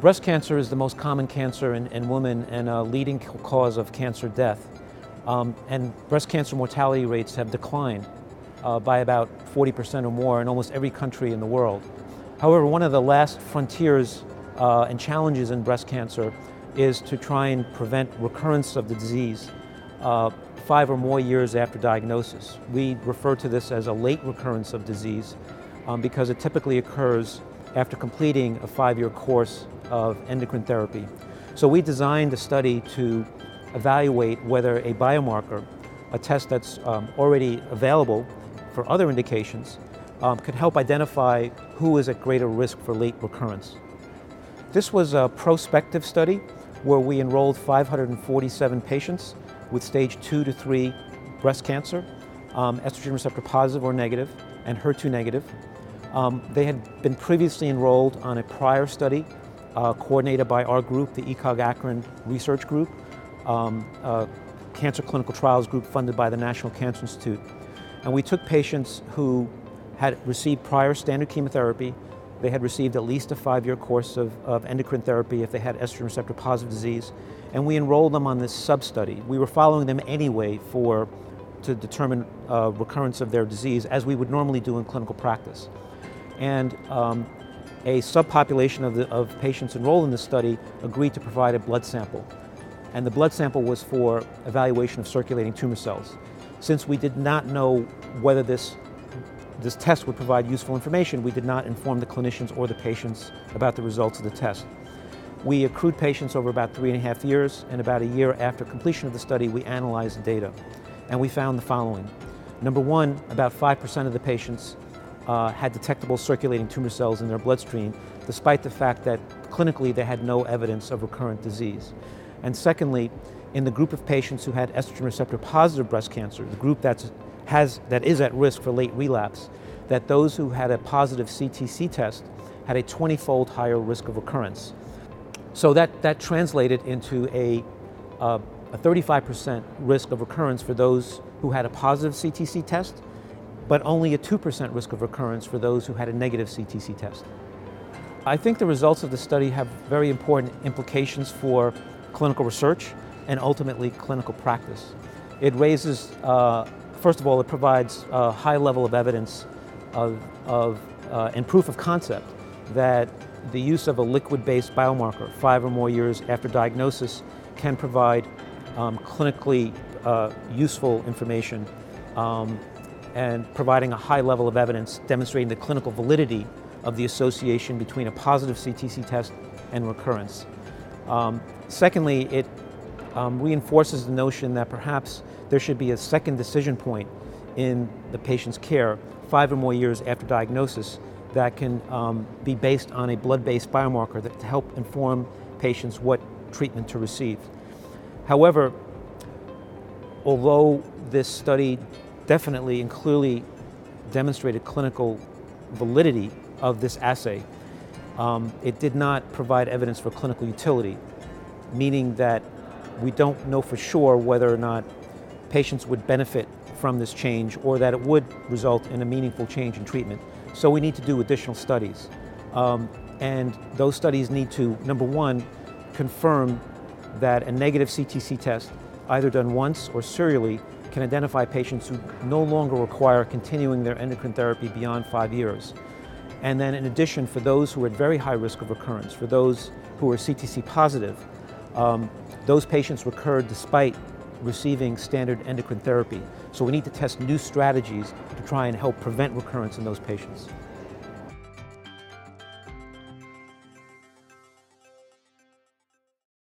Breast cancer is the most common cancer in, in women and a leading cause of cancer death. Um, and breast cancer mortality rates have declined uh, by about 40% or more in almost every country in the world. However, one of the last frontiers uh, and challenges in breast cancer is to try and prevent recurrence of the disease uh, five or more years after diagnosis. We refer to this as a late recurrence of disease um, because it typically occurs after completing a five-year course of endocrine therapy. So we designed a study to evaluate whether a biomarker, a test that's um, already available for other indications, um, could help identify who is at greater risk for late recurrence. This was a prospective study where we enrolled 547 patients with stage two to three breast cancer, um, estrogen receptor positive or negative, and HER2 negative. Um, they had been previously enrolled on a prior study uh, coordinated by our group, the ECOG ACRIN Research Group, um, cancer clinical trials group funded by the National Cancer Institute. And we took patients who had received prior standard chemotherapy, they had received at least a five-year course of, of endocrine therapy if they had estrogen receptor positive disease, and we enrolled them on this sub-study. We were following them anyway for to determine uh, recurrence of their disease as we would normally do in clinical practice. And um, a subpopulation of, the, of patients enrolled in this study agreed to provide a blood sample. And the blood sample was for evaluation of circulating tumor cells. Since we did not know whether this, this test would provide useful information, we did not inform the clinicians or the patients about the results of the test. We accrued patients over about three and a half years, and about a year after completion of the study, we analyzed the data. And we found the following. Number one, about 5% of the patients uh, had detectable circulating tumor cells in their bloodstream, despite the fact that clinically they had no evidence of recurrent disease. And secondly, in the group of patients who had estrogen receptor positive breast cancer, the group that's, has, that is at risk for late relapse, that those who had a positive CTC test had a 20-fold higher risk of recurrence. So that, that translated into a, uh, a 35% risk of recurrence for those who had a positive CTC test, but only a 2% risk of recurrence for those who had a negative CTC test. I think the results of the study have very important implications for clinical research and ultimately clinical practice. It raises, uh, first of all, it provides a high level of evidence of, of uh, and proof of concept that the use of a liquid-based biomarker five or more years after diagnosis can provide um, clinically uh, useful information um, and providing a high level of evidence demonstrating the clinical validity of the association between a positive CTC test and recurrence. Um, secondly, it um, reinforces the notion that perhaps there should be a second decision point in the patient's care five or more years after diagnosis that can um, be based on a blood-based biomarker that to help inform patients what treatment to receive. However, although this study definitely and clearly demonstrated clinical validity of this assay, um, it did not provide evidence for clinical utility, meaning that we don't know for sure whether or not patients would benefit from this change or that it would result in a meaningful change in treatment. So we need to do additional studies. Um, and those studies need to, number one, confirm that a negative CTC test, either done once or serially, can identify patients who no longer require continuing their endocrine therapy beyond five years. And then in addition, for those who are at very high risk of recurrence, for those who are CTC positive, um, those patients recurred despite receiving standard endocrine therapy. So we need to test new strategies to try and help prevent recurrence in those patients.